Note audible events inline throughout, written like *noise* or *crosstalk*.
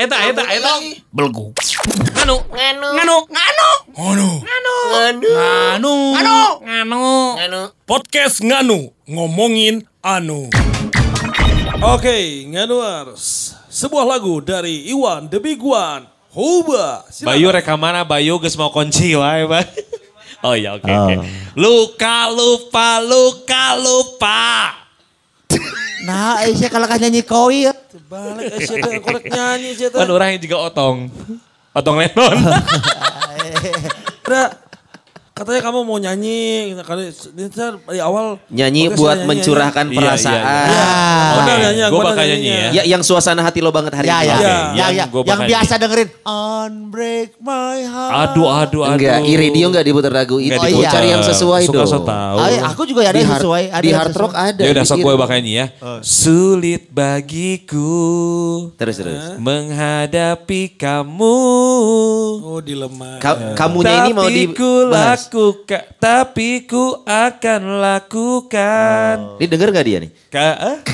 eta eta eta eta eta eta eta belgu. Nganu, nganu, nganu, nganu, nganu, nganu, nganu, nganu. Podcast Nganu ngomongin Anu. Oke, Nganuars. Sebuah lagu dari Iwan The Big One. Huba. Bayu rekaman Bayu geus mau kunci wae, Bang. Oh iya oke oke. Luka lupa luka lupa. Nah, Aisyah kalau kan nyanyi ya. Balik Aisyah teh korek nyanyi. Kan orang yang juga otong. Otong Lennon. Ada katanya kamu mau nyanyi kali ini saya dari awal Nyanyi buat nyanyi, mencurahkan Iya, perasaan. iya, iya. Ah. Benar nyanyi, Gue gua bakal nyanyi ya. Ya, yang suasana hati lo banget hari Ya, ini. ya, Oke, ya, yang ya, gua yang biasa dengerin Unbreak My Heart. Aduh aduh aduh. Enggak, i radio enggak diputar lagu itu. Oh, iya. Cari yang sesuai Suka dong. tahu. Ah, iya, aku juga ada di yang sesuai. Ada di hard rock ada. Ya udah sok di gue bakal nyanyi ya. Sulit bagiku Terus terus. menghadapi kamu. Oh dilema. Ka- kamunya ini mau tapi ku lakukan, tapi ku akan lakukan. Ini denger gak dia nih? Ka- eh? *laughs*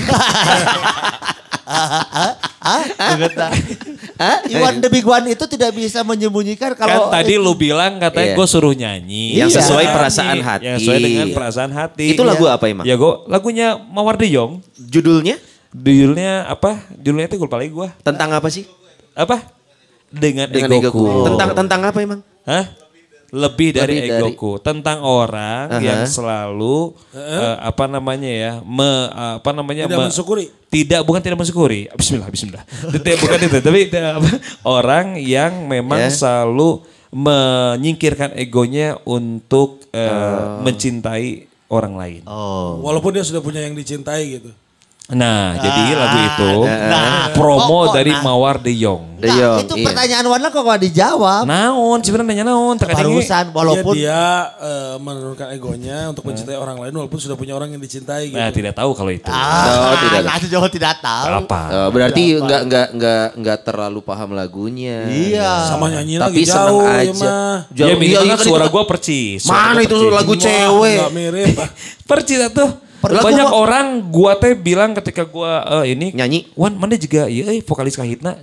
Hah? Iwan The Big One itu tidak bisa menyembunyikan Kan kalau tadi lu bilang katanya Iya. gue suruh nyanyi. Yang Iya. sesuai perasaan hati. Yang sesuai dengan perasaan hati. Itu lagu apa emang? Ya gue lagunya Mawar De Jong. Judulnya Judulnya apa? Judulnya itu gue lupa lagi gue. tentang apa sih? Apa? Dengan, Dengan egoku. egoku. Tentang tentang apa emang? Hah? Lebih dari Lebih dari- egoku tentang orang Aha. yang selalu eh, apa namanya ya, me, apa namanya Tidak me- mensyukuri. Tidak, bukan tidak mensyukuri. Bismillah, Bismillah. *laughs* Tidak, bukan itu, tapi eh, orang yang memang Ya. selalu menyingkirkan egonya untuk eh, mencintai orang lain. Oh. Walaupun dia sudah punya yang dicintai gitu. Nah, jadi lagu itu nah. promo Oh, oh, dari nah. Mawar De Jong. De Nah, Jong, itu iya. pertanyaan Wana kok gak dijawab. Naon, sebenarnya nanya naon, Barusan Walaupun walaupun dia, eh, menurunkan egonya untuk mencintai orang lain walaupun sudah punya orang yang dicintai gitu. Nah, tidak tahu kalau itu. Ah, Oh, tidak. nah, itu tidak tahu. Apa? Oh, berarti nggak nggak nggak nggak terlalu paham lagunya. Iya. Sama nyanyi Tapi lagi jauh ya aja. ya iya, kan kan suara itu- gue percis. Mana itu lagu cewek? Nggak mirip. ah. *laughs* Percis tuh. Lagu Banyak mah- orang gua teh bilang ketika gua eh, ini Nyanyi. Wan mana juga iya eh, vokalis kahitna.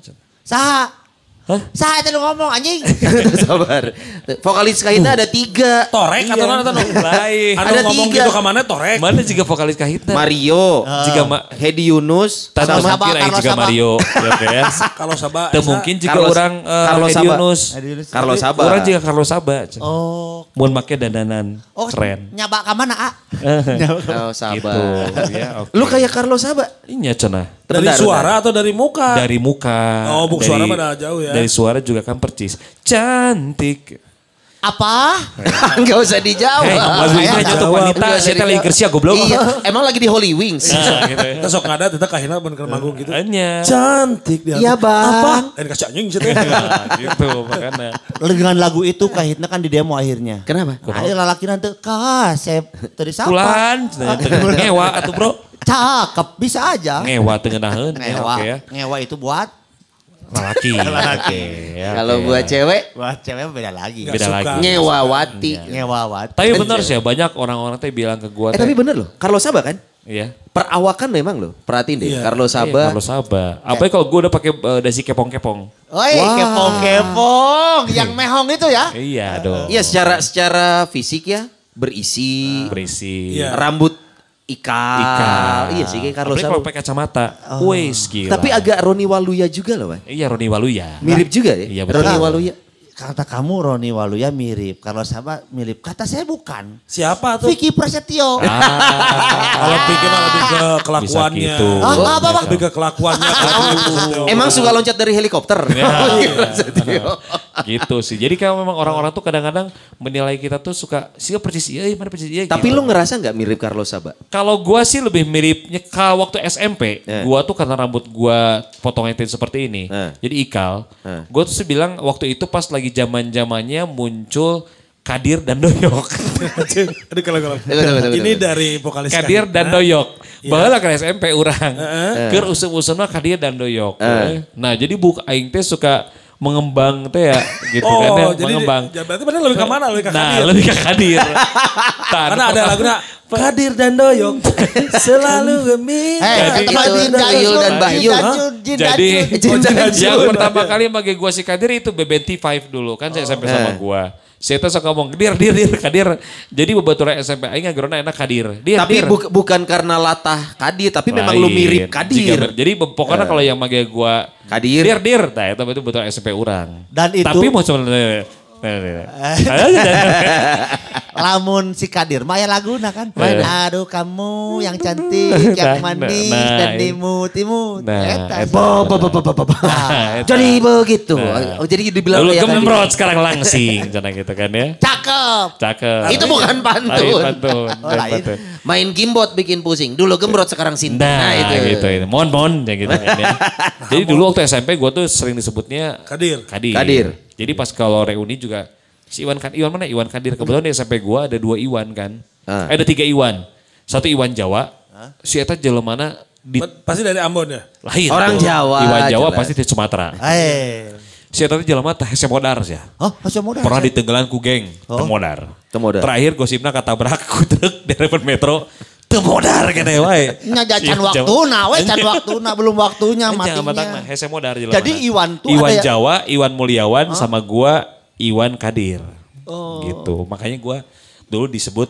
Saha? Hah? Itu lu ngomong anjing? *laughs* Sabar. Vokalis kahitna ada tiga. Torek atau mana tuh? Lain. *laughs* Anu Ada ngomong tiga. gitu ke mana torek. Mana juga vokalis kahitna. Mario, Jika ma Hedi Yunus, Carlos sama Sabah, kira juga Sabah. Mario. *laughs* oke. Kalau Sabah. Esa, mungkin juga Carlos- orang eh, Carlos Hedi Sabah. Yunus. Carlos Sabah. Orang juga Carlos Sabah. Oh. Mun make dandanan Oh, keren. nyaba ke mana, A? Oh, Gitu. sabar. Ya, oke. Lu kayak Carlos Sabah. Iya cenah. Dari Bentar, suara bentar. atau dari muka? Dari muka. Oh, buk dari- suara pada jauh ya. Dari suara juga kan percis. Cantik. Apa? *laughs* Enggak usah dijawab. Hei, lagu ini hanya untuk wanita. Saya teh dijawab. Kersia goblok. Iya, emang lagi di Holy Wings. Nah, *laughs* gitu ya. Kita sok ngada, kita kahina bener manggung gitu. Hanya. Cantik dia. Iya, Bang. Apa? Dan kasih anjing gitu. *laughs* Gitu makanya. Dengan lagu itu kahitna kan di demo akhirnya. Kenapa? Nah, lalaki nanti kasep tadi siapa? Pulan, ngewa atuh bro. Cakep, bisa aja. Ngewa tengenaheun. Ya, Ngewa. Ngewa itu buat Laki. *laughs* Oke. ya, Kalau buat ya. cewek, buat cewek beda lagi. Nggak Beda suka. lagi. nyewawati. Ngewa wat. Tapi benar sih ya, banyak orang-orang teh bilang ke gua Eh teh. tapi bener loh, Carlos Sabah kan? Iya. Perawakan memang loh, perhatiin deh. Iya. Carlos Iya, Sabah. Kalau Sabah. Apalagi kalau gua udah pakai eh, dasi kepong-kepong. Oi, Wah. kepong-kepong. Yang *laughs* mehong itu ya. Iya dong. Iya secara secara fisik ya berisi, Berisi. Iya. rambut ikal. Ikan. Iya sih kayak Carlos Apalagi kalau pakai kacamata. Wes gila. Tapi agak Roni Waluya juga loh, Bang. Iya Roni Waluya. Mirip juga ya? Iya, betul. Roni Waluya. Kata kamu Roni Waluya mirip. Kalau sama mirip. Kata saya bukan. Siapa tuh? Vicky Prasetyo. Kalau pikir mah lebih ke kelakuannya. Bisa gitu. Ah, apa, apa? Lebih ke kelakuannya. *laughs* Emang suka loncat dari helikopter? *laughs* Ya, Oh, iya. *laughs* gitu, sih. Jadi kalau memang orang-orang tuh kadang-kadang menilai kita tuh suka sih persis iya, mana persis iya. Tapi gitu. lu ngerasa nggak mirip Carlos Saba? Kalau gua sih lebih miripnya kalau waktu SMP, Eh. gua tuh karena rambut gua potongan seperti ini. Eh. Jadi ikal. Eh. Gua tuh sih bilang waktu itu pas lagi zaman-zamannya muncul Kadir dan Doyok. Aduh kalau kalau. Ini dari vokalis Kadir dan Hah? Doyok. Iya. Baheula ke SMP urang. Keur usum-usum mah Kadir dan Doyok. Eh. Nah, jadi buk aing teh suka mengembang teh ya gitu Oh, kan ya, jadi mengembang. ya berarti benar lebih ke mana? Lebih ke Nah, Kadir. lebih ke Kadir. *laughs* Karena ada lagunya Kadir dan Doyok selalu gembira. Eh, Jadi Jin Tuyul Dajun, dan Bayu, *laughs* Jadi yang pertama kali pakai gua si Kadir itu BBT5 dulu kan saya SMP sama Eh. gua. Saya tuh suka ngomong dir dir dir Kadir. Jadi bebaturan SMP aing ngagerona enak Kadir. Dir Tapi dir. buk- bukan karena latah Kadir, tapi memang lu Lain. mirip Jika Kadir. ber- jadi pokoknya kalau yang manggil gua Kadir. dir dir, nah itu betul betul SMP orang. Dan itu- Tapi mau cuma *laughs* Lamun si Kadir, Maya Laguna kan. Eh. Aduh kamu yang cantik, yang Nah, manis, nah, dan iya. dimut-imut. Nah, Eta. eta. Bo, bo, bo, bo, bo, bo, bo. *laughs* Eta. Jadi begitu. Nah. Oh, jadi dibilang Lalu gembrot sekarang langsing, cina gitu kan ya. Cakep. Cakep. Itu bukan pantun. Lain pantun. Oh, lain lain. pantun. Main gimbot bikin pusing. Dulu gembrot sekarang sinta. Nah, Nah, itu. gitu, itu. Mohon, mohon, ya gitu kan ya. *laughs* Jadi dulu waktu SMP gue tuh sering disebutnya Kadir. Kadir. Kadir. Jadi pas kalau reuni juga si Iwan kan Iwan mana Iwan Kadir kebetulan di SMP gue ada dua Iwan kan. Ah. Eh, ada tiga Iwan. Satu Iwan Jawa. Si Eta mana di Pasti dari Ambon ya. lain. Orang tuh. Jawa, Iwan Jawa jelas. pasti di Sumatera. Eh. Si Eta teh jelema teh hese modar ya. Oh, masih muda. Pernah ditenggelan ku geng, Oh. temodar. Temodar. Terakhir gosipna katabrak *laughs* ku truk di Metro. Temodar kene wae. Nya can Iya, waktu na, we can *laughs* waktu na belum waktunya Jangan matang matinya. hese modar jelema. Jadi Iwan tuh Iwan ada ya- Jawa, Iwan Mulyawan sama gua Iwan Kadir. Gitu. Makanya gua dulu disebut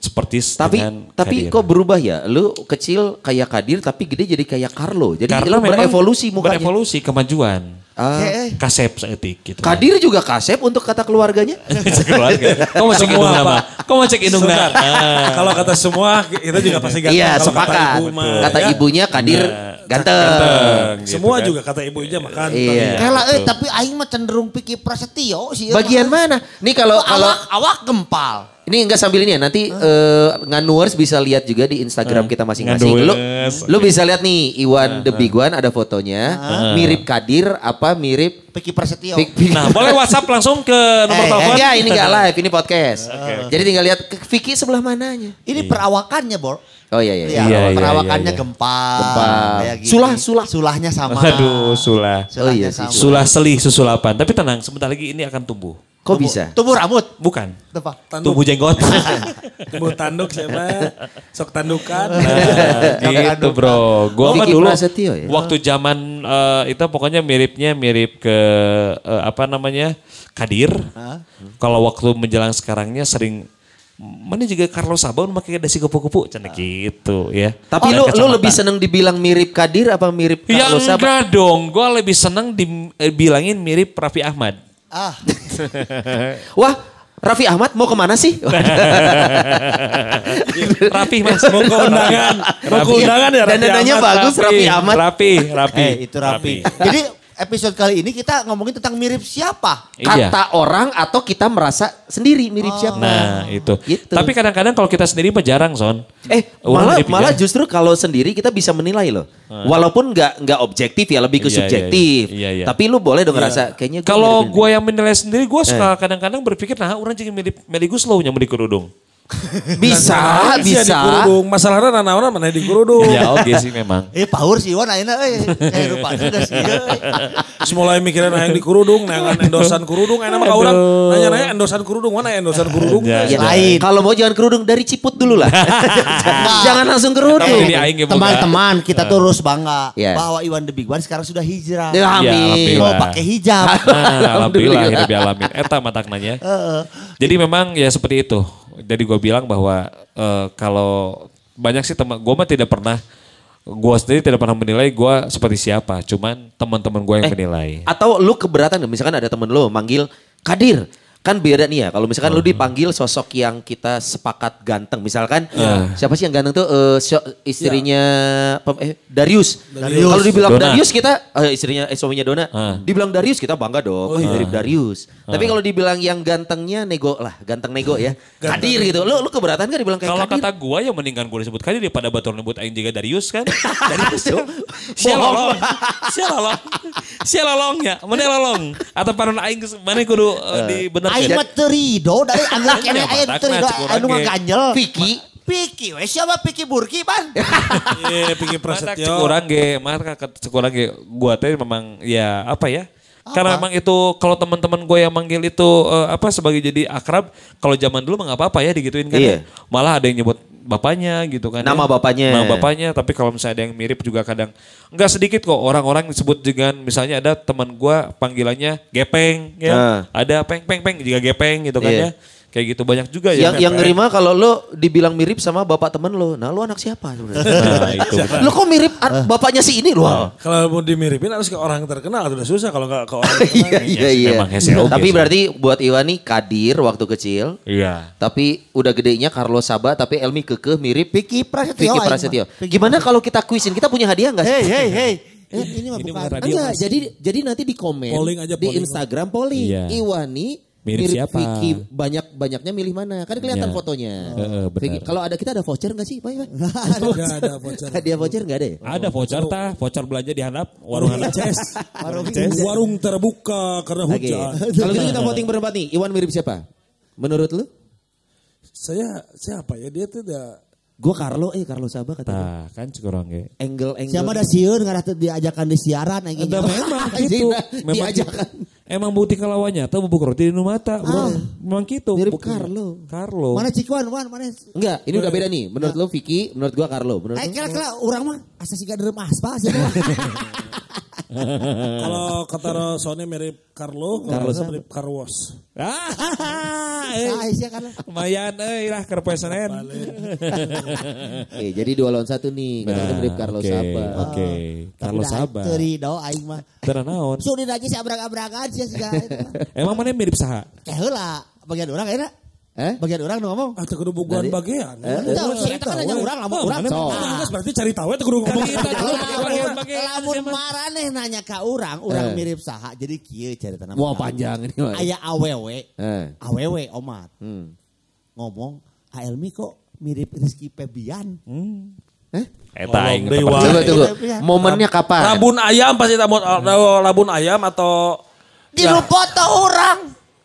seperti Tapi dengan tapi Kadir. kok berubah ya? Lu kecil kayak Kadir tapi gede jadi kayak Carlo. Jadi Karena lu memang berevolusi mukanya. Berevolusi kemajuan. Ah. Eh. Kasep seetik gitu. Kadir juga kasep untuk kata keluarganya. *laughs* Keluarga. Kau mau cek indung nama? Kau mau cek indung nama? Sebentar. Kalau kata semua kita juga pasti ganteng. Iya, Kalau kata sepakat. ibu mah, Kata ya. ibunya Kadir ganteng. Ganteng, Semua gitu kan. juga kata ibunya makan. Iya. Kela eh tapi aing mah cenderung pikir prasetyo sih. Bagian mana? Nih kalau kalau awak awak gempal. Ini enggak sambil ini ya nanti eh, nganuers bisa lihat juga di Instagram kita masing-masing. Lu lu bisa lihat nih Iwan The Big One ada fotonya. Mirip Kadir apa mirip Pikir prasetyo. Pik- Pik- Nah, boleh WhatsApp langsung ke nomor Eh, telepon. Enggak, ini enggak *laughs* live, ini podcast. Jadi tinggal lihat Vicky sebelah mananya. Ini perawakannya, Bor. Oh iya iya. Iya, Iya, iya, perawakannya iya, iya. gini. Sulah, sulah. Sulahnya sama. Aduh, sulah. Sulahnya Oh iya sih, sama. Sulah selih susulapan. Tapi tenang, sebentar lagi ini akan tumbuh. Kok bisa? Tumbuh rambut. Bukan. Tepat. Tanduk. Tumbuh jenggot. *laughs* Tumbuh tanduk siapa? Sok tandukan. Nah, gitu bro. Gua mah dulu Prasetyo ya? waktu zaman eh, itu pokoknya miripnya mirip ke eh, apa namanya Kadir. Kalau waktu menjelang sekarangnya sering mana juga Carlos Sabaun pakai dasi kupu-kupu canda gitu ya. Tapi Dan lu lu lebih seneng dibilang mirip Kadir apa mirip Ya Carlos Sabat? enggak dong, gue lebih seneng dibilangin mirip Raffi Ahmad. Ah, *laughs* Wah, Raffi Ahmad mau ke mana sih? *laughs* Raffi mas. Mau ke undangan. Mau ke undangan ya Dan Raffi dananya Ahmad. bagus Raffi Ahmad. Rapi, Rapi. eh itu rapi. Jadi episode kali ini kita ngomongin tentang mirip siapa? Iya. Kata orang atau kita merasa sendiri mirip siapa? Nah itu. Gitu. Tapi kadang-kadang kalau kita sendiri mah jarang son. Eh, Orang malah malah justru kalau sendiri kita bisa menilai loh. Walaupun nggak nggak objektif ya, lebih ke Iya, iya, subjektif. iya, iya. Tapi lu boleh dong ngerasa kayaknya gua Kalau gue yang menilai sendiri, gue Eh. suka kadang-kadang berpikir, nah orang jadi mirip Meli Guslow yang beli kerudung. *laughs* bisa, Nah, Sia di bisa. kurudung. Masalahnya anak-anak mana di kurudung. ya oke sih memang. *laughs* Eh power sih Iwan ayeuna euy. Eh rupanya sudah sih. *laughs* Terus mulai mikirin yang di kurudung, nangan endosan kurudung, enak mah orang nanya-nanya endosan kurudung, mana endosan kurudung? Ya. Ya, Lain. Kalau mau jangan kerudung dari ciput dulu lah. Jangan langsung kerudung. Ini aing yang buka. Teman-teman kita terus bangga Iya. bahwa Iwan The Big One sekarang sudah hijrah. Ya, Ya, amin. alhamdulillah. Mau pakai hijab. Nah, alhamdulillah Alhamdulillah. Eta mataknanya. Jadi memang ya seperti itu. Jadi gue bilang bahwa eh, kalau banyak sih teman, gue mah tidak pernah, gue sendiri tidak pernah menilai gue seperti siapa. Cuman teman-teman gue yang Eh, menilai. Atau lu keberatan? Misalkan ada temen lu manggil Kadir. Kan beda nih ya. Kalau misalkan lu dipanggil sosok yang kita sepakat ganteng, misalkan siapa sih yang ganteng tuh Eh, syo- istrinya pem- eh, Darius. Kalau dibilang Dona. Darius kita eh, istrinya eh, suaminya Dona. Ah. Dibilang Darius kita bangga dong. Oh, mirip Darius. Tapi kalau dibilang yang gantengnya nego lah, ganteng nego ya. *laughs* Kadir gitu. Lu lu keberatan kan dibilang kayak Kalau Kadir? kata gua ya mendingan gua disebut kali daripada batur nyebut aing juga Darius kan. *laughs* Darius tuh. *laughs* Sia lolong. Sia lolong. Sia lolongnya. Mana lolong? Atau panon aing geus- mana kudu uh, dibenerkeun. Aing mah terido dari kene Ya, aing terido anu ge. ngaganjel. Vicky. Piki we siapa Piki Burki pan? Iya, Mata Prasetyo. cekurang ge, mata cekurang ge gua teh memang ya apa ya? Karena memang itu kalau teman-teman gue yang manggil itu eh, apa sebagai jadi akrab, kalau zaman dulu mah nggak apa-apa ya digituin kan. Iya. ya. Malah ada yang nyebut bapaknya gitu kan. Nama ya. bapaknya. Nama bapaknya, tapi kalau misalnya ada yang mirip juga kadang nggak sedikit kok orang-orang disebut dengan misalnya ada teman gue panggilannya gepeng ya. Ah. Ada peng peng peng juga gepeng gitu kan Iya. ya. Kayak gitu banyak juga Yang ya. yang ngerima kalau lu dibilang mirip sama bapak temen lu. Nah, lu anak siapa sebenarnya? Nah, itu. *laughs* lu kok mirip an- bapaknya si ini lu? Kalau mau dimiripin harus ke orang terkenal udah susah kalau nggak ke orang *laughs* Iya terkenal. iya iya. Memang hese oge Tapi sih. berarti buat Iwan nih Kadir waktu kecil. Iya. Tapi udah gedenya Carlos Saba tapi Elmi kekeh mirip Piki Prasetyo. Vicky. Prasetyo. Gimana kalau kita kuisin? Kita punya hadiah enggak sih? Hei hei hei. *laughs* Eh, ini mah Ini bukan. Enggak, jadi jadi nanti di komen Polling aja, di polling. Instagram polling Iya. Iwani Mirip siapa? Vicky banyak banyaknya milih mana? Kan kelihatan Iya. fotonya. Heeh, benar. Vicky, kalau ada kita ada voucher enggak sih, Pak? *laughs* Nggak ada voucher. Hadiah voucher enggak ada ya? Ada voucher tah, voucher belanja di handap, warung handap. *laughs* Warung terbuka karena hujan. Kalau gitu kita voting berempat nih. Iwan mirip siapa? Menurut lu? Saya siapa ya dia tuh udah Gue Carlo, eh Carlo Saba katanya. Tah, kan cekurang ge. Angle angle. Siapa ada sieun ngarah teu diajakan di siaran aing. Ada *laughs* memang gitu. Memang diajakan. Emang bukti kalawannya tuh bubuk roti di mata, bro. Memang gitu. Mirip buktinya. Carlo. Carlo. Mana Cikwan, Wan, mana? Enggak, ini udah beda nih. Menurut lu Vicky, menurut gua Carlo. Menurut Eh, kira-kira orang mah asa siga derem aspa sih. *laughs* kalau kata Sony mirip Carlo, saya mirip Carlos. *laughs* Ah, eh. Ah, sia kan. Lumayan euy lah keur poe Senen. Oke, jadi dua lawan satu nih. Kata mirip Carlo Oke, Saba. Oke. Carlo Saba. Terido aing mah. Tenan naon? Sudah aja si abrak-abrakan sih. *laughs* Emang mana mirip saha? Kayak heula, bagian orang enak. Eh? Bagian orang nu ngomong. Ah, teu kudu buguan bagian. Tahu, kita kan hanya orang, lamun orang. Oh, Nah, berarti cari tahu itu kudu ngomong. Lamun maraneh nanya ka urang, urang mirip saha jadi kieu carita Wah panjang ini. Aya awewe, Eh. awewe omat. Hmm. Ngomong, Aelmi kok mirip Rizky Febian. Eta aing Tolong, Dewa. tepat. Coba tunggu. Momennya kapan? Rabun ayam pasti tamu rabun ayam atau Di foto orang.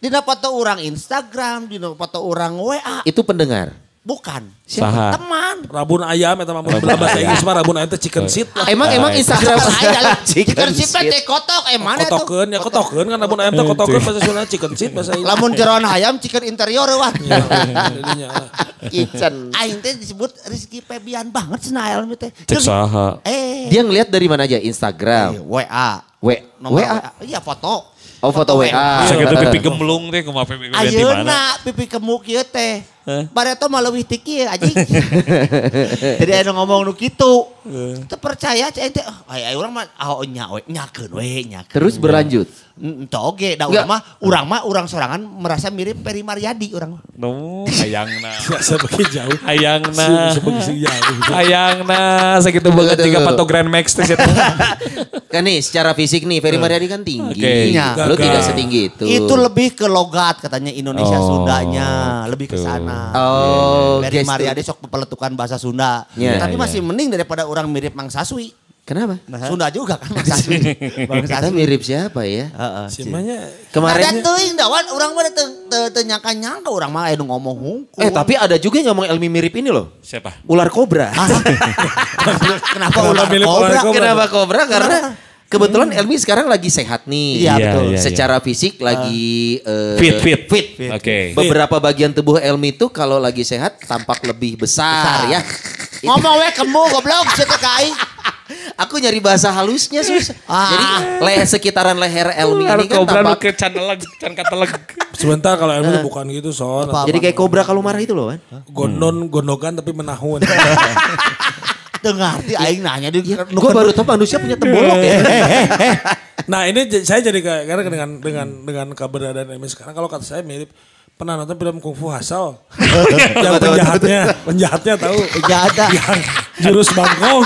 Di foto orang Instagram, di foto orang WA. Itu pendengar. Bukan. Saha? Teman. rabun ayam eta mah mun bahasa Inggris mah rabun ayam teh chicken seat lah. Emang emang Instagram *laughs* Chicken sip teh kotok eh mana tuh? Kotokeun ya kotokeun kan rabun ayam teh kotokeun bahasa Sunda chicken seat bahasa Inggris. Lamun jeroan ayam chicken interior wah. Jadinya, Kitchen. Aing teh disebut Rizky Febian banget cenah Aelmi teh. Cek saha? Eh. Dia ngelihat dari mana aja? Eh, Instagram. WA. W Nomor WA. Iya foto. Oh foto WA. Sakitu pipi gemblung teh kumaha pipi gemblung di mana? Ayeuna pipi kemuk ieu teh. Bareto mah leuwih ti kieu anjing. *laughs* Jadi anu ngomong nu kitu. Teu percaya cai teh. Ai ai urang mah ah nya we nyakeun we nyakeun. Terus berlanjut. Ente oge da Enggak. urang mah urang mah urang sorangan merasa mirip Peri Mariadi urang. No, hayangna. *laughs* sebegi jauh. Hayangna. Sebegi jauh. Hayangna sakitu banget tiga pato Grand Max teh. *laughs* Kan nih secara fisik nih Ferry Mariadi kan tinggi. Oke. Iya. Lu tidak setinggi itu. Itu lebih ke logat katanya Indonesia Oh, Sundanya, lebih ke sana. Oh, Peri. Mariadi sok peletukan bahasa Sunda. Iya, Tapi iya. masih mending daripada orang mirip Mang Saswi. Kenapa? Sunda juga kan Mang *laughs* Saswi. Mang Kita Saswi. mirip siapa ya? Heeh. Simanya Kemarin Ada teuing dawan urang mah teu teu nyangka-nyangka urang mah anu ngomong hungkul. Eh tapi ada juga yang ngomong Elmi mirip ini loh. Siapa? Ular kobra. *laughs* kenapa ular kobra? ular kobra? Kenapa kobra? Karena kebetulan Elmi sekarang lagi sehat nih. Iya, Iya, betul. iya. Secara fisik lagi eh, Fit, fit. fit. Oke. Beberapa bagian tubuh Elmi itu kalau lagi sehat tampak lebih besar, Besar. ya. Ngomong we kemu goblok aing. Aku nyari bahasa halusnya susah. Ah. Jadi leher sekitaran leher Elmi ini kan kobra tampak ke eleg, can kateleg. sebentar kalau ilmu bukan gitu son. jadi kayak kobra kalau marah itu loh kan. Gondon gondokan tapi menahun. *laughs* Teu ngarti aing nanya di Gue baru tahu manusia punya tembolok ya. *laughs* Nah ini saya jadi kayak karena dengan dengan dengan keberadaan Emi sekarang kalau kata saya mirip pernah nonton film Kung Fu Hustle *laughs* yang penjahatnya penjahatnya tahu Penjahat. *laughs* yang jurus bangkong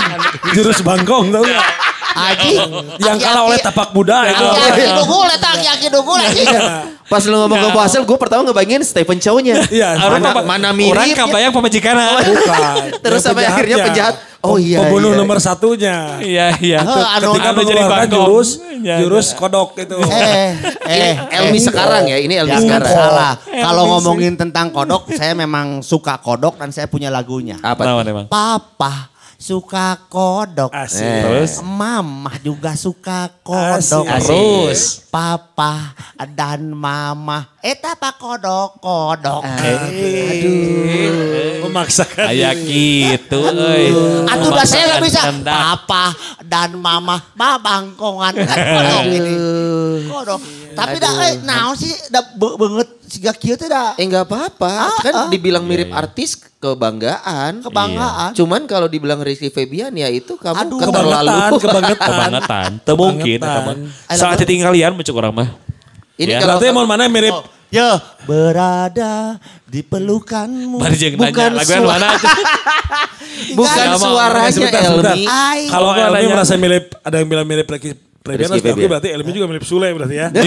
jurus bangkong tahu nggak Aji. yang kalah oleh tapak Buddha itu Yaki dugul eta yaki dugul aji. Pas lu ngomong ke hasil, gue pertama ngebayangin Stephen Chow-nya. Iya, mana, Orang- mana Orang mirip. kabayang pemajikan. bukan Terus sampai akhirnya penjahat. Oh iya. pembunuh iya. nomor satunya Iya, iya. Heh, anu ketika anu jadi mengeluarkan jurus Iya, jurus kodok itu Eh, eh, Elmi sekarang ya, ini Elmi sekarang. salah. Kalau ngomongin tentang kodok, saya memang suka kodok dan saya punya lagunya. Apa? Papa suka kodok. asik Terus? Mama juga suka kodok. Asik. Terus? Papa dan mama. Eta pak kodok kodok. memaksakan Kayak gitu. udah saya nggak bisa. Papa dan mama babangkongan. Kodok ini. Kodok. Tapi dah, eh, naon sih, dah be- banget siga kieu teh dah. Eh nggak apa-apa. Ah, kan ah. dibilang mirip artis kebanggaan. Kebanggaan. Cuman kalau dibilang Rizky Febian ya itu kamu Aduh. keterlalu. kebangetan *laughs* kebangetan Kebangetan. Teu mungkin. Eta mah. Saat ditinggalian mencuk orang mah. Ini Ya. kalau mau mana mirip Oh, ya berada di pelukanmu. Bari jeung Bukan nanya. Lagu anu suara. mana? *laughs* bukan suaranya. Elmi. Kalau Elmi merasa mirip, ada yang bilang mirip Rizky Febian, Rizky berarti Febian. berarti Elmi juga mirip Sule berarti ya. *laughs*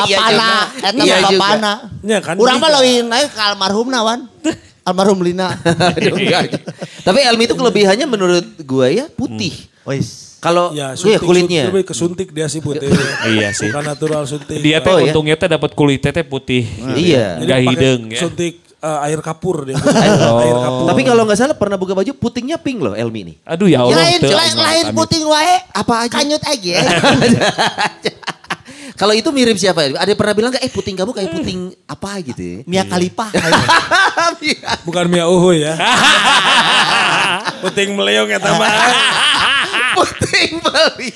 Iya Bapana, juga. eta Iya juga. bapana. Ya kan, Urang mah juga. leuwih naik ka almarhum nawan. *laughs* Almarhum Lina. Enggak. Tapi Elmi itu kelebihannya menurut gua ya putih. Wis. Kalau Ya, ya, kulitnya. Lebih kesuntik dia sih putih. *laughs* Iya sih. Bukan natural suntik. Dia teh Oh, ya? untungnya teh dapat kulitnya teh putih. Iya. Pakai hidung ya. Suntik eh, air kapur dia. Oh. *laughs* air kapur. Tapi kalau nggak salah pernah buka baju putingnya pink loh Elmi ini. Aduh ya Allah. Lain lain lain puting wae. Apa aja? Kanyut aja. *laughs* *laughs* Kalau itu mirip siapa? Ada yang pernah bilang nggak? Eh puting kamu kayak puting apa gitu ya? Mia Khalifa. Bukan Mia Uhuy ya. Puting meleong ya mah. Puting Bali.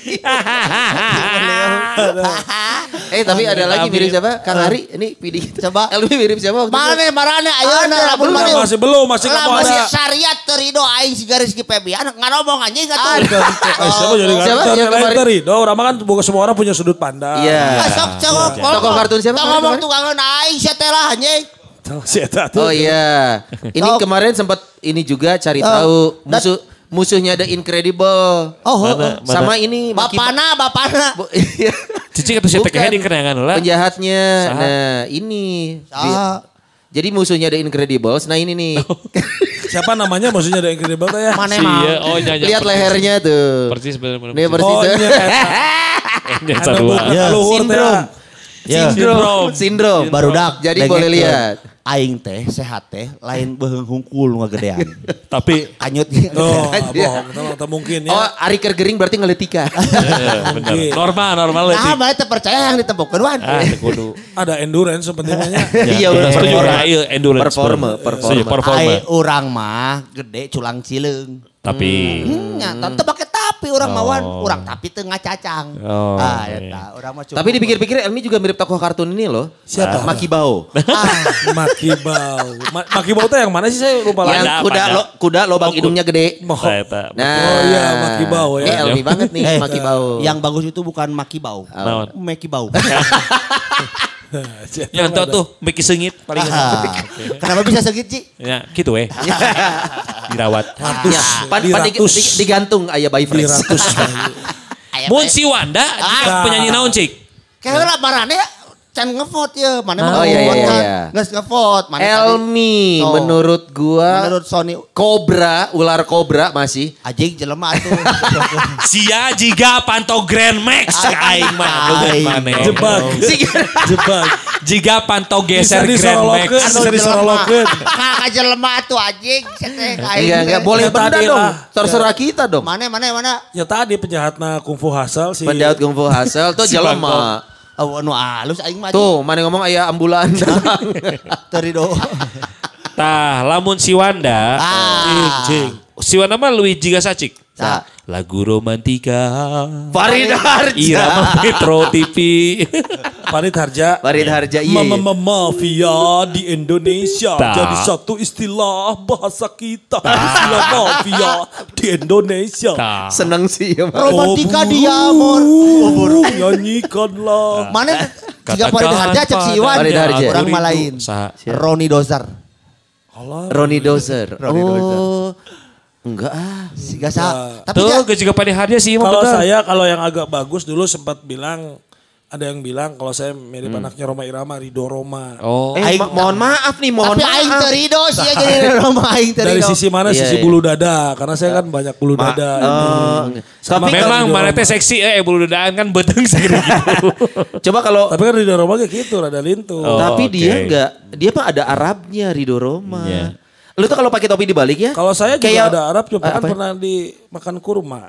eh tapi ada lagi mirip siapa? Kang Ari, ini pilih kita. Coba. *laughs* Elmi mirip siapa? Mana marane ayeuna lamun mana. masih belum, masih kamu masih ada. syariat terido aing si garis ki Febian ngomong anjing atuh. Eh, siapa jadi Siapa yang kemarin? tadi? Do, orang kan bukan semua orang punya sudut pandang. Iya. Ah, Sok sok Tokoh kartun siapa ngomong tukangan aing sia teh lah anjing. Tahu si Eta tuh. Oh iya. Ini Tahu. kemarin sempat ini juga cari Oh. tahu musuh musuhnya The Incredible. Oh, Mana, mana? Sama ini Bapana, bapana. Iya. *laughs* Cici saya teh Bukan. di kenangan lah. Penjahatnya. Saha? Nah, ini. Saha? Jadi musuhnya The Incredibles. Nah, ini nih. *laughs* Siapa namanya maksudnya ada Incredible tuh ya? Mana Si ya, oh nyanyi. Lihat lehernya tuh. Persis benar-benar. Nih persis. Oh, iya. *laughs* Anu bukan luhur teh. Sindrom. Ya. Sindrom. Sindrom. Barudak. Jadi boleh lihat. Aing teh sehat teh lain beheung hungkul nu gedean. *laughs* Tapi Kanyut. *laughs* Oh, *laughs* bohong. Atau mungkin Oh, ya. Ari Kergering berarti ngeletika. eh, benar. Normal, normal Nah, leutik. mana teh percaya yang ditembokkeun wan. Ah, kudu. Ada endurance sebenarnya. Iya, udah. Setuju lah, ieu endurance. Performa, bener. performa. Performa. Ai urang mah gede culang cileung. Tapi Hmm, nya teu pakai tapi wan, Oh. urang tapi teu ngacacang. Oh, ah, iya. eta urang mah cuma. Tapi dipikir-pikir Elmi juga mirip tokoh kartun ini loh. Siapa? Maki ah, Maki bau. *laughs* Ma- Maki bau tuh yang mana sih saya lupa Yang lagi. Pada, kuda pada. lo, kuda lobang hidungnya gede. Tak. Nah, Oh iya, Maki Bao ya. Ini Elmi banget nih, Eh, Maki Bao. yang bagus itu bukan Maki Bau. Naon? Meki Bau. *laughs* Yang tuh tuh Miki Sengit paling Ah, Kenapa bisa segit Ci? Ya, gitu eh. *laughs* Dirawat. Ya, pan, pan di- di- digantung ayah bayi fresh. Mun bae. si Wanda Ah. penyanyi naon cik? Kayak lah marane ya can ngevote ya. Mana Oh, mau iya, ngevote iya, kan? iya. Nges ngevote. Mana tadi? Elmi, So, menurut gua Menurut Sony kobra, ular kobra masih. Ajing jelema atuh. *laughs* Sia jiga panto Grand Max aing mah. Jebak. Jebak. Jiga panto geser Grand Max. Bisa disorolokeun. *laughs* Kakak jelema atuh anjing. Cete aing. Enggak, enggak boleh Ya, benda dong. Terserah kita dong. Mana mana mana. Ya tadi penjahatna kungfu Hasel si Pendaut Kung Fu Hasil tuh jelema. Oh, anu halus aing mah. Tuh, mana ngomong ayah ambulan *laughs* datang. Terido. Tah, lamun si Wanda, Ah. si Wanda mah jiga sacik. Nah, lagu romantika. Farid Harja. Irama Metro TV. *laughs* Farid Harja. Farid Harja iya. Mama iya. mafia di Indonesia Tak. jadi satu istilah bahasa kita istilah mafia di Indonesia. Tah. Seneng sih ya. Romantika Oh, dia amor. buru, nyanyikanlah. *laughs* Mana jika Farid Harja cek si Iwan. Farid Harja. Orang malain. Roni Dozar. Roni Dozer. Roni oh. Enggak ah. Si Gasa. Tapi Tuh, gak juga pada Harja sih. Kalau saya kalau yang agak bagus dulu sempat bilang ada yang bilang kalau saya mirip anaknya Roma Irama Rido Roma. Oh. Eh, ma- mohon maaf nih, mohon tapi aing maaf. terido sih *laughs* ya jadi rumah aing Dari terido. sisi mana? Iya, sisi iya. bulu dada karena saya kan banyak bulu Ma- dada. oh, ini. tapi kan Memang mana Roma. teh seksi eh bulu dadaan kan beteng segede gitu. *laughs* Coba kalau Tapi kan Rido Roma kayak gitu rada lintu. Oh. tapi dia oke. enggak, dia mah ada Arabnya Rido Roma. Iya. Lu tuh kalau pakai topi dibalik ya? Kalau saya juga Kayak- ada Arab, cuma Eh, kan ya? pernah dimakan kurma.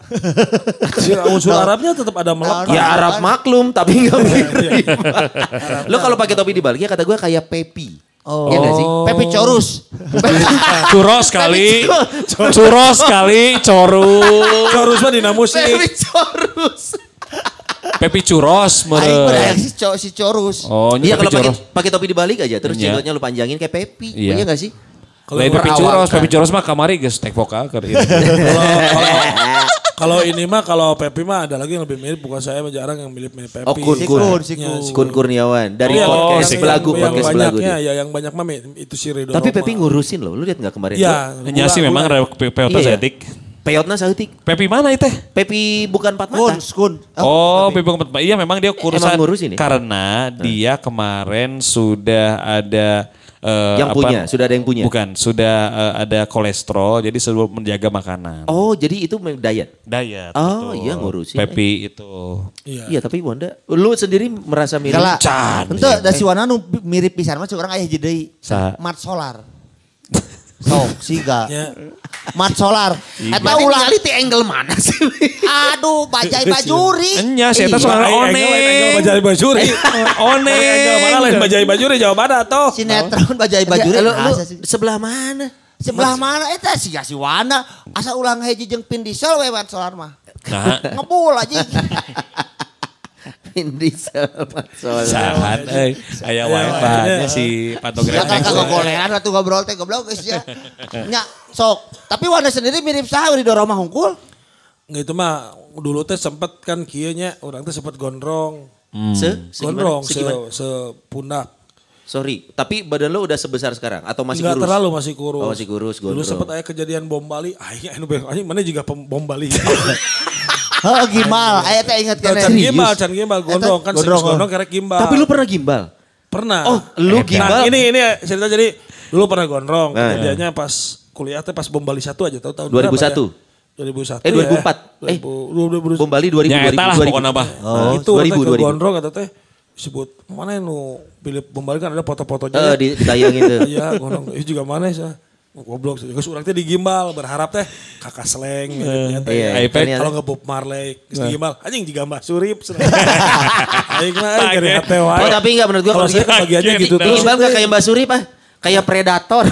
*laughs* Unsur Arabnya tetap ada melekat. Ya Arab maklum tapi enggak mirip. Lu kalau pakai topi dibalik ya kata gue kayak Pepi. Oh. Iya nggak sih? Pepe Corus. Curos *laughs* kali. Curos kali. Corus. Harus mah dinamusi. Pepi Corus. Pepi Curos. Aing si, Co- si Corus. Oh, ini Iya Pepi kalau pakai topi dibalik aja terus Iya. jenggotnya lu panjangin kayak Pepi. Iya. Iya enggak sih? Lain Pepi Curos. Pepi Curos mah kamari geus tek vokal keur ieu. *laughs* Kalau kalau kalau ini mah kalau Pepi mah ada lagi yang lebih mirip bukan saya mah jarang yang mirip mirip Pepi. Oh Kun Si Kun. Kun, si Ya, Kun. Kun Kurniawan dari Iya, podcast yang- Belagu, yang podcast Belagu. dia. ya yang banyak mah itu si Rido Tapi. Pepi ngurusin loh, lu lihat nggak kemarin? Ya, Nya sih memang peota Iya. setik. Peyotna sautik. Pepi mana itu? Pepi bukan empat Kun, mata. Kun. Oh, Pepi Kompat. Iya memang dia kurusan. Emang ngurusin ya? Karena dia kemarin sudah ada eh, Yang punya, sudah ada yang punya? Bukan, sudah eh, ada kolesterol, jadi selalu menjaga makanan. Oh, jadi itu diet. Diet. Oh, betul. iya, ngurusin. Pepi itu. Iya, tapi Wanda, lu sendiri merasa mirip? Kala. Can. Ente da si Wana nu mirip pisan mah orang aya jadi Sa- mat solar. Sok siga. Ya. Mat solar. Eta Mana ulah ningali ti angle mana sih? aduh bajai bajuri. Enya, saya Iya. tahu soal angle, oneng. bajai bajuri. Oneng. Angle mana lain bajai bajuri jawab mana toh? Sinetron bajai bajuri. Ya, sebelah mana? Sebelah mana eta si si Wana asa ulang hiji jeung Pin Diesel we mat solar mah. Nah, Ngebul aja. *laughs* Vin Diesel, sahat euy. Aya wae banyak si Ya patogra. kan kagak golean atuh ngobrol teh goblok geus ya. Nya sok. Tapi Wana sendiri mirip saha di Doroma hungkul? Nggak itu mah dulu teh sempet kan kieu nya orang teh sempet gondrong. Se, segimana? Gondrong se, Segimana? sepundak. Sorry, tapi badan lu udah sebesar sekarang atau masih Enggak kurus? terlalu masih kurus. Oh, masih kurus, Dulu gondrong. sempet ada kejadian bom Bali. Aing anu anjing mana juga bom Bali. *laughs* Heuh gimal, aya teh inget Can keneh. gimbal, can gimbal gondrong kan Gondrong, gondrong, gondrong karek gimbal. Tapi lu pernah gimbal? pernah. Oh, lu gimbal? Nah, ini ini cerita jadi dulu pernah gondrong. Nah, Kejadiannya pas kuliah teh pas bom Bali 1 aja tahu tahun 2001. berapa ya? 2001 Eh, 2004. ya. Eh, 2000, Bom Bali 2000, Ya, eta lah 2000, pokoknya mah. Oh, itu 2000, teh ke 2000. gondrong kata teh disebut mana nu pilih bom Bali kan ada foto-fotonya. Eh, ya. di- ditayangin tuh. Iya, gondrong. Itu juga mana sih? Goblok sih. Geus urang teh digimbal berharap teh kakak sleng miripnya teh. Iya, iPad. ternyata- Kalau nge Bob Marley geus digimbal anjing juga Mbah Surip. *laughs* Aing mah aing hate wae. Oh, tapi enggak menurut gua Kalau saya gitu. kebagiannya Kaget gitu dah. terus. Gimbal enggak kayak Mbak Suri, Pak? Kayak predator.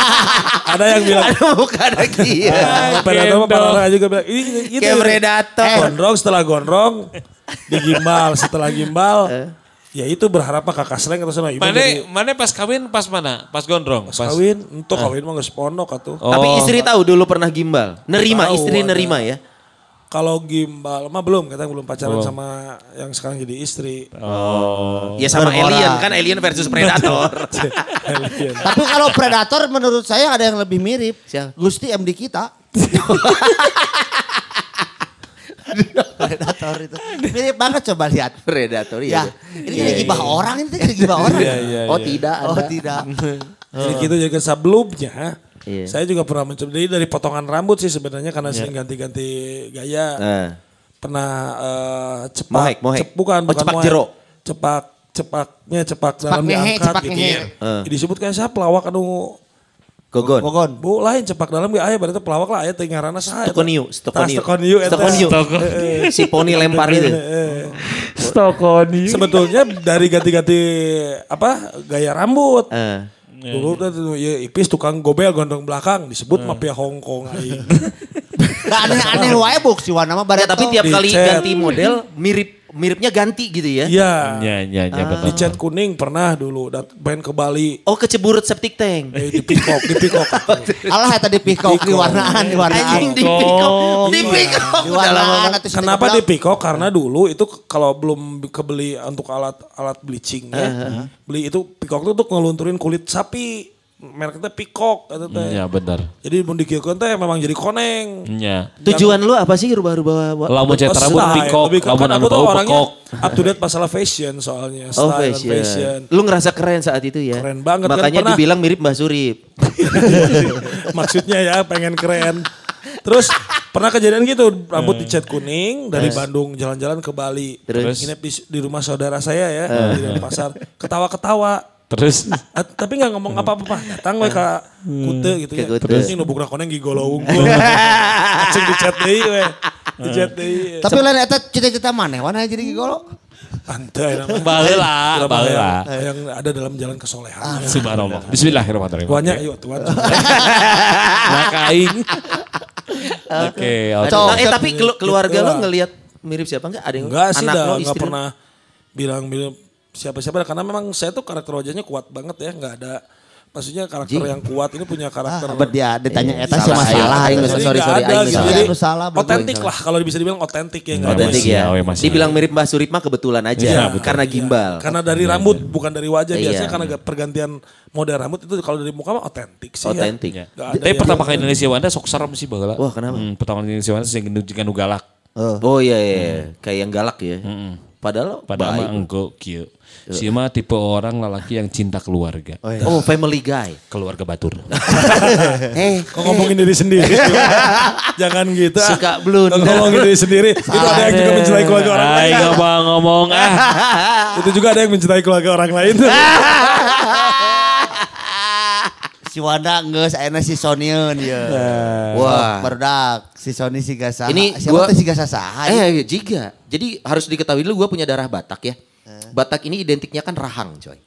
*laughs* Ada yang bilang Ada muka ada kia. Kalau predator mah parah juga bilang ini gitu. Kayak predator. Eh, gondrong setelah gondrong digimbal setelah gimbal ya itu berharap mah kakak sleng atau sama ibu Mana jadi mana pas kawin pas mana? Pas gondrong. pas kawin untuk kawin mah geus pondok atuh. Oh. Tapi istri tahu dulu pernah gimbal. Nerima, Tahu, istri ada. nerima ya. Kalau gimbal mah belum, kita belum pacaran sama yang sekarang jadi istri. Oh. Ya sama alien kan alien versus predator. *laughs* Alien. Tapi kalau predator menurut saya ada yang lebih mirip. Siapa? Gusti MD kita. *laughs* predator itu. Mirip banget coba lihat. predator Ya, ya. ini jadi gibah orang, ini jadi gibah orang. Iya, iya, Oh iya. tidak Oh ada. tidak. *laughs* Jadi gitu jadi sebelumnya Iya. saya juga pernah mencoba jadi dari potongan rambut sih sebenarnya karena sering ganti-ganti gaya. Nah. Pernah eh, cepak, Mohek, mohek. cep- bukan, Oh, bukan cepak mohek. jero. Cepak, cepaknya cepak, Cepak dalam ngehe, diangkat cepak gitu. ngehe. Eh. Disebutkan siapa pelawak anu Gogon. Gogon. Bu lain cepak dalam gak aya berarti pelawak lah aya teh ngaranna saha eta? Stokoniu, Stokoniu. Stokoniu eta. Stokoniu. Eh, Si poni lempar itu. eh. Stokoni. Sebetulnya dari ganti-ganti apa gaya rambut. Eh. Dulu tuh tuh, ya, ipis tukang gobel gondong belakang disebut mafia Hongkong aing. *laughs* Gak aneh-aneh wae buk si Wana mah Ya, tapi tiap kali ganti model mirip miripnya ganti gitu ya. Iya. Ya, ya, ya betul. Di cat kuning pernah dulu. Dat main ke Bali. Oh keceburut septic tank. Eh, di pikok, di pikok. *laughs* Alah eta di pikok di warnaan di warnaan. Anjing di pikok. Di pikok. Di warnaan atuh si Kenapa di pikok? Karena dulu itu kalau belum kebeli untuk alat alat bleachingnya, beli itu pikok itu untuk ngelunturin kulit sapi. Mereknya pikok. Itu teh. Ya benar. Jadi mau dikirkan teh memang jadi koneng. Ya. Tujuan lu apa sih rubah-rubah? Lamun cet rambut Style. pikok, Lebih ke- lamun kan anu aku tuh bau orangnya pekok. up to date masalah fashion soalnya. Oh Style and fashion. Lu ngerasa keren saat itu ya? Keren banget, kan Makanya pernah- dibilang mirip Mbak Surip. *laughs* Maksudnya ya pengen keren. Terus pernah kejadian gitu rambut dicat kuning dari Bandung jalan-jalan ke Bali. Terus? Nginep di, di rumah saudara saya ya di pasar. Ketawa-ketawa. Terus *laughs* Ah, tapi nggak ngomong apa-apa pak. Datang we ka kute gitu ya. Ke. Terus ini nubukna koneng gigolo unggul. Cek dicat deui we. Dicat deui. Tapi lain eta cita-cita maneh wana jadi gigolo. Antai namanya. Baheula, baheula. yang, ada dalam jalan kesolehan. Subhanallah. Bismillahirrahmanirrahim. Tuannya yuk tuan. *laughs* Maka aing. Oke, oke. Nah, eh tapi kelu- keluarga lu Itulah. ngelihat mirip siapa enggak? Ada yang Enggak sih anak lo, enggak istri lo? pernah bilang-bilang siapa-siapa karena memang saya tuh karakter wajahnya kuat banget ya, enggak ada maksudnya karakter yang kuat ini punya karakter Ah, dia ditanya eta Salah, sih masalah. aing, sorry, nggak sorry, ada aing gitu. salah. Jadi salah, betul. otentik lah kalau bisa dibilang otentik ya enggak Otentik ya. oh, masih. Dibilang mirip Mbak Surip mah kebetulan aja. Iya, betul. karena gimbal. Karena dari rambut bukan dari wajah Iya. biasanya karena pergantian model rambut itu kalau dari muka mah otentik sih. Otentik. Ya. Nggak ada Tapi pertama kali Indonesia Wanda sok serem sih baheula. Wah, kenapa? Hmm, pertama kali Indonesia Wanda sing nu galak. Oh iya iya, iya. kayak yang galak ya. Padahal Padahal baik. mah engko kieu. *laughs* Si mah tipe orang lelaki yang cinta keluarga. Oh, family guy. Keluarga batur. *laughs* Eh, Kok ngomongin diri sendiri? *laughs* Jangan gitu. ah. Suka blun. Kok ngomongin diri sendiri. itu ada yang juga mencintai keluarga orang lain. Aing ngomong ngomong ah. itu juga ada yang mencintai keluarga orang lain. Si Wanda geus ayeuna si Sonyeun ya. Wah. Berdak si Sony si Gasa. Ini siapa gua- teh si? Eh, jika. Jadi harus diketahui dulu gue punya darah Batak ya. Batak ini identiknya kan rahang, coy.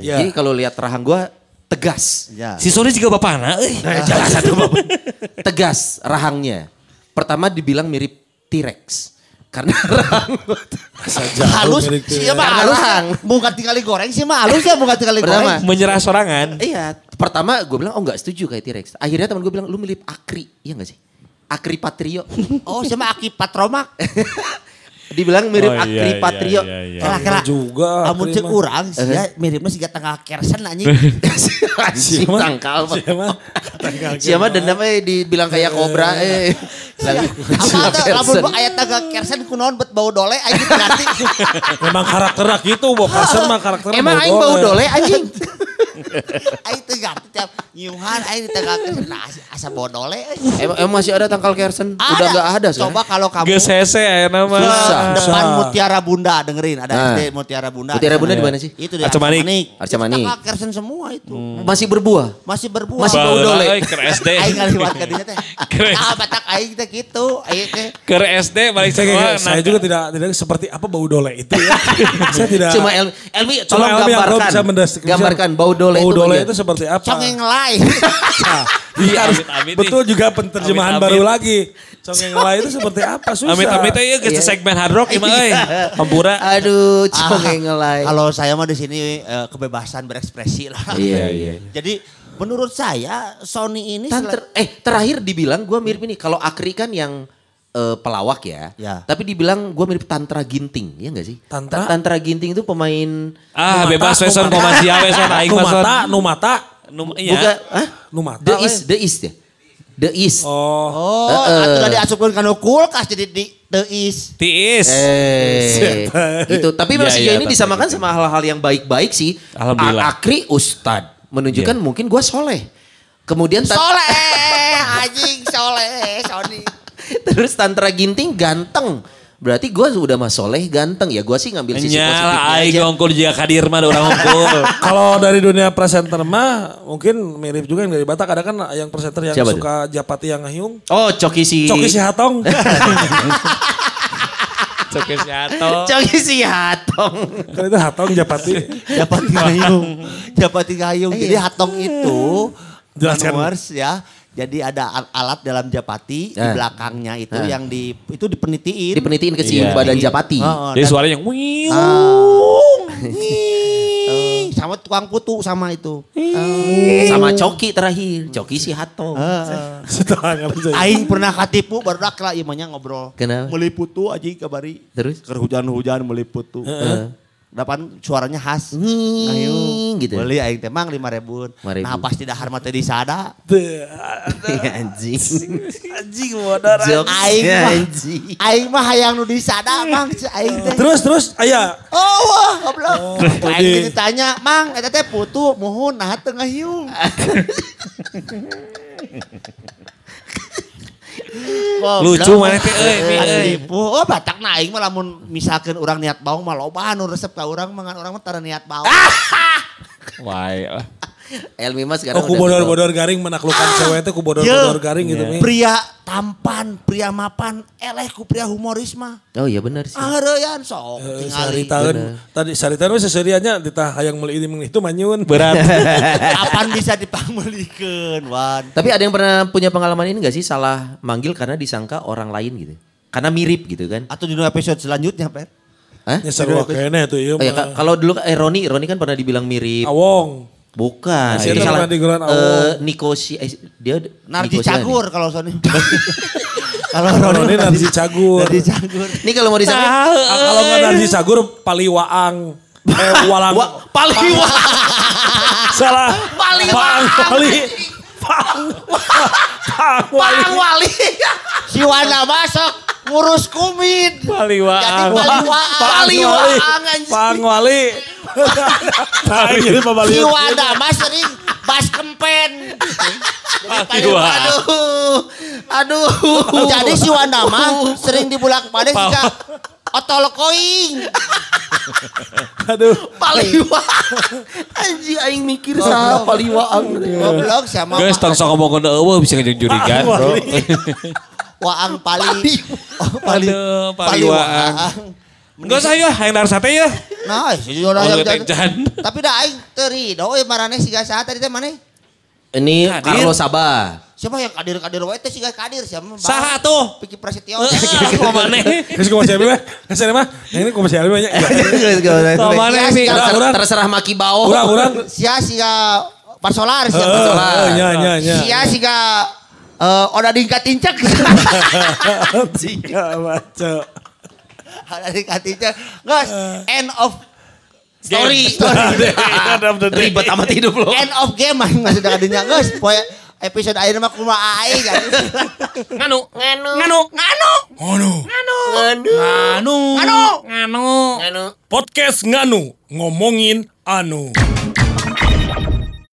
Iya. Jadi kalau lihat rahang gue tegas. Ya. Si Sony juga bapana euy. *laughs* *laughs* tegas rahangnya. Pertama dibilang mirip T-Rex. Karena *laughs* rahang halus mah Karena halus. rahang. Bukan tinggal goreng sih mah halus ya bukan tinggal Pertama. goreng. Menyerah sorangan. Iya, pertama gue bilang oh nggak setuju kayak T-Rex. Akhirnya teman gue bilang lu mirip Akri, iya gak sih? Akri Patrio. Oh sama Aki Patromak. Dibilang mirip Oh, iya, Akri iya, Patrio. iya, iya. Kira-kira juga, Amun cek mah. urang sih ya miripnya siga tengah kersen anjing. *laughs* Anjing tangkal. Siapa? Siapa *laughs* dendam eh dibilang kayak kobra eh. Apa tuh lamun aya tengah kersen kunaon bet bau dole anjing ganti. Memang karakternya gitu, Bo. Carson mah karakternya Emang aing bau dole anjing. *laughs* *laughs* Aing teh ganti tiap nyiuhan aing di tengah kersen nah asa bau dole. eh. Emang, emang masih ada tangkal Kersen? Udah nggak ada. Coba kalau kamu Geus hese ayeuna mah. Susah. depan Mutiara Bunda dengerin ada Nah. SD Mutiara Bunda. Mutiara Bunda di mana sih? Itu di Arca Manik. Arca Manik. Tengah kersen semua itu. Masih berbuah. Masih berbuah. Masih bau Baheula, dole. euy, Keur SD. *laughs* Aing ngaliwat ka dinya teh. *laughs* Nah, batak aing teh gitu. Aing teh Keur SD balik Saya, sekolah. saya juga tidak tidak seperti apa bau dole itu ya. saya tidak. Cuma Elmi, Elmi tolong gambarkan. Gambarkan bau dole bau itu. dole bagian. itu seperti apa? congeng lain. Nah, iya harus betul juga penterjemahan Amit-amit. baru lagi. Congeng lain itu seperti apa? Susah. Amit-amit ya ke segmen hard rock gimana euy. Hampura. Aduh, Ah, congeng ngelai. Kalau saya mah di sini eh, kebebasan berekspresi lah. Iya, *laughs* iya. Jadi menurut saya Sony ini Tan- ter- eh terakhir dibilang gue mirip ini. Kalau Akri kan yang eh, pelawak ya. Ya. Tapi dibilang gue mirip Tantra Ginting, ya gak sih? Tantra? Ta- Tantra Ginting itu pemain Ah, Nu bebas weson komasia weson aing Nu mah son. mata, nu mata. Nu- iya. bukan ah? Nu mata. The. East, The East ya. The East. Oh. Oh, Eh, eh. atuh diasupkeun kana kulkas jadi di teis. Tiis. Eh, gitu. Tapi memang Iya, sejauh iya, ini disamakan sama hal-hal yang baik-baik sih. Alhamdulillah. A- Akri Ustad menunjukkan Iya. mungkin gue soleh. Kemudian Soleh, anjing soleh, Sony. Terus Tantra Ginting ganteng. Berarti gue udah mah soleh ganteng ya. Gue sih ngambil sisi Nyala positifnya aja. ngongkol juga kadir mah orang ngongkol. *laughs* Kalau dari dunia presenter mah mungkin mirip juga yang dari Batak ada kan yang presenter yang Siapa suka Japati yang ngayung. Oh Coki si Coki si Hatong. *laughs* Coke siato. Coki si Hatong. kan itu Hatong Japati. Japati Gayung. Japati Gayung. Jadi Iya. Hatong itu Jelaskan. Manuars ya. Jadi ada al- alat dalam japati di Ah. belakangnya itu Ah. yang di itu dipenitiin. Dipenitiin ke si Iya. badan Japati. Heeh, Jadi dan- suaranya wiu. Ih, *laughs* sama tukang putu sama itu. Sama Coki terakhir. Coki si Hato. *laughs* Ngerti. Aing pernah katipu baru dak lah ieu mah nya ngobrol. Kenapa? Meliput tuh aja kabari. Terus? Keur hujan-hujan meliput tuh. Dapan suaranya khas. Nging, gitu. Beli aing teh mang 5000. 5.000. Nah pasti dahar mah teh disada. *laughs* Anjing. Anjing modal. Jokes Aing mah anjing. aing mah hayang nu disada mang aing teh. Terus terus aya. Oh wah goblok. itu Aing ditanya, "Mang, eta teh putu muhun nah teu ngahiung." *laughs* Lucu mana teh euy. Oh batak na aing mah lamun misalkeun urang niat baung mah loba anu resep ka urang mah ngan urang mah tara niat baung. Wai. Elmi mas sekarang Oh ku udah bodor-bodor garing menaklukkan cewek teh ku bodor-bodor garing gitu Mi. Pria tampan, pria mapan, eleh ku pria humoris mah. Oh iya benar sih. Ahareuyan sok Eh, tingali. Saritaeun tadi saritaeun we seserianya ditah hayang meuli ini itu manyun. Berat. *laughs* Kapan bisa dipamelikeun, Wan? Tapi ada yang pernah punya pengalaman ini gak sih salah manggil karena disangka orang lain gitu? Karena mirip gitu kan? Atau di episode selanjutnya, Pep? Hah? Nyesel wah kene tuh ieu Oh ya, mah. Ka- kalau dulu eh Roni, Roni kan pernah dibilang mirip. Awong. Bukan. Siapa Itu pernah digelar eh, Awong? Niko si eh, dia Nardi. Cagur *laughs* kalau Sony. kalau Roni Nardi Cagur. Nardi Cagur. Ini kalau mau disangka Ah, kalau nggak Nardi Cagur Paliwaang. Eh *laughs* walang. Wa- Paliwa. Salah. Paliwaang. *laughs* Pang Wali. Pang. Pang Wali. Pang Wali. Si Wanda masuk ngurus kumit. Paliwaang. Jadi paliwaang. Paliwaang anjing. Pang Wali. Nah, jadi Pak Wali. Si Wanda mas sering bas kempen. Paliwaang. Aduh. Aduh. Jadi si Wanda mah sering dibulak balik jika otol koing. Aduh. Paliwaang. Anjing aing mikir salah Paliwaang. Goblok sama Guys, tong sok ngomong ke eueuh bisa ngejeng jurigan, Bro. Waang pali. Oh, pali. Aduh, paliwaang. Enggak usah ya, yang dari sate ya. Nah, si Jodoh Oh, yang teh jan. Tapi dah aing teri, doe marane siga saha tadi teh mana? Ini Kadir. Carlos Sabah. Siapa yang kadir-kadir wae teh siga kadir siapa? Saha tuh? Piki Prasetyo. Kok mana? Terus ku masih mah. Kasih mah. Yang ini masih alih banyak. Kok mana sih? Terserah, Maki Bao. Urang urang. Sia siga Parsolar sia Eh, Parsolar. eh, Nya nya nya. Sia siga eh oda dingkat tincek. Jika baca. Oda dingkat tincek. Guys, end of story. Ribet amat hidup lo. End of game nggak sudah kadinya guys. Poe episode akhir mah kumaha aing kan. Nganu, nganu, nganu, nganu, Ngono. nganu, Anu. Anu. nganu, nganu. Podcast nganu ngomongin anu.